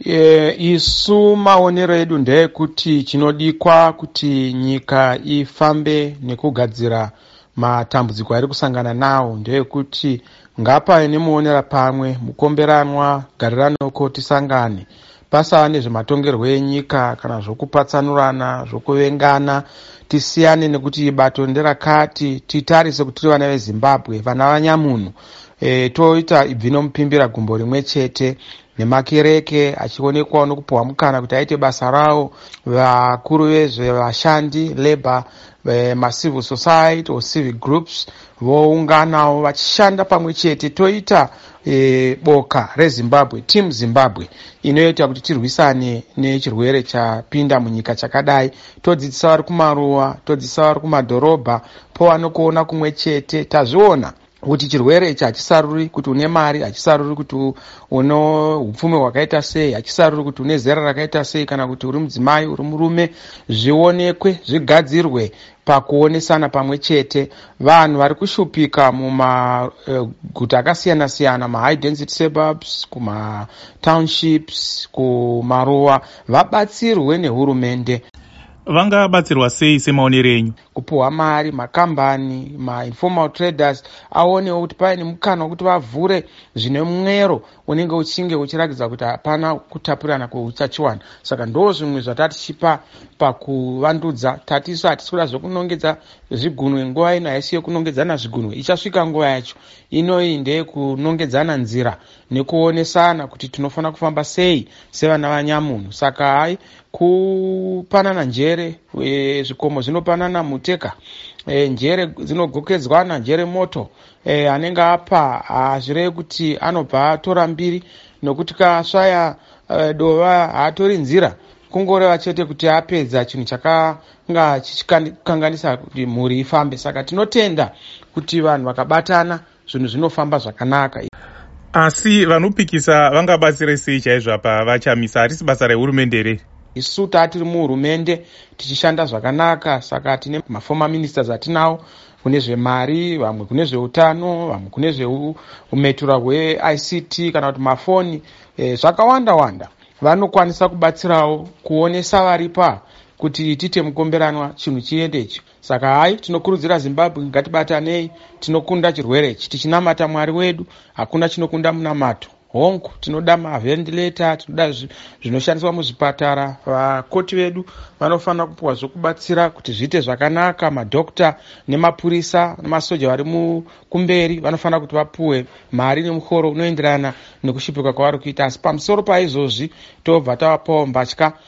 e, isu maonero edu ndeekuti chinodikwa kuti nyika ifambe nekugadzira matambudziko ari kusangana nawo ndeyekuti ngapave nemuonera pamwe mukomberanwa gariranoko tisangane. Pasava nezvematongerwo enyika kana zvokupatsanurana zvokuvengana tisiyane nekuti bato nderakati titarise kuti tiri vana vezimbabwe vana vanyamunhu e, toita ibvi nomupimbira gumbo rimwe chete nemakereke achionekwawo nokupiwa mukana kuti aite basa rawo vakuru vezvevashandi labour macivil society or civic groups vounganawo vachishanda pamwe chete. Toita e, boka rezimbabwe team zimbabwe inoita kuti tirwisane nechirwere chapinda munyika chakadai. Todzidzisa vari kumaruwa todzidzisa vari kumadhorobha pova nokuona kumwe chete. Tazviona kuti chirwere ichi hachisaruri kuti une mari hachisaruri kuti uno upfumi hwakaita sei hachisaruri kuti une zera rakaita sei kana kuti uri mudzimai uri murume zvionekwe zvigadzirwe pakuonesana pamwe chete. Vanhu vari kushupika mumaguta uh, akasiyana siyana mahigh density suburbs kumatownships kumaruwa vabatsirwe nehurumende vangabatsirwa sei semaonero enyu? Kupiwa mari makambani mainformal traders aonewo kuti pave nemukana wekuti vavhure zvine mwero unenge uchinge uchiratidza kuti hapana kutapurana kweutachiwana. Saka ndo zvimwe zvatatichipa pakuvandudza tatisu hatisi kuda zvekunongedza zvigunwe nguva ino haisi yekunongedzana zvigunwe ichasvika nguva yacho. Inoi ndeyekunongedzana nzira nekuonesana kuti tinofanira kufamba sei sevana vanyamunhu. Saka hai kupanana njere e, zvikomo zvinopanana muteka. E, njere dzinogokedzwana njere moto. E, anenge apa hazvirei kuti anobva atora mbiri nokuti kasvaya e, dova haatori nzira. Kungoreva chete kuti apedza chinhu chakanga chichikanganisa kuti mhuri ifambe. Saka tinotenda kuti vanhu vakabatana zvinhu zvinofamba zvakanaka. Asi vanopikisa vangabatsire sei chaizvo apa vachamisa? Harisi basa rehurumende here isu taatiri muhurumende tichishanda zvakanaka. Saka tine mafoma ministers atinawo kune zvemari vamwe kune zveutano vamwe kune zveumetura hweict kana kuti mafoni. E, zvakawanda wanda. Vanokwanisa kubatsirawo kuonesa varipa kuti tiite mukomberanwa chinhu chiendechi saka hai tinokurudzira zimbabwe ngatibatanei tinokunda chirwere ichi tichinamata mwari wedu hakuna chinokunda munamato hongu tinoda mavhendileta tinoda zvinoshandiswa muzvipatara. Vakoti vedu vanofanira kupiwa zvokubatsira kuti zviite zvakanaka. Madhokta nemapurisa nemasoja vari kumberi vanofanira kuti vapiwe mari nemuhoro unoenderana nekushupika kwavari kuita. Asi pamusoro paizvozvi tobva tavapawo mbatya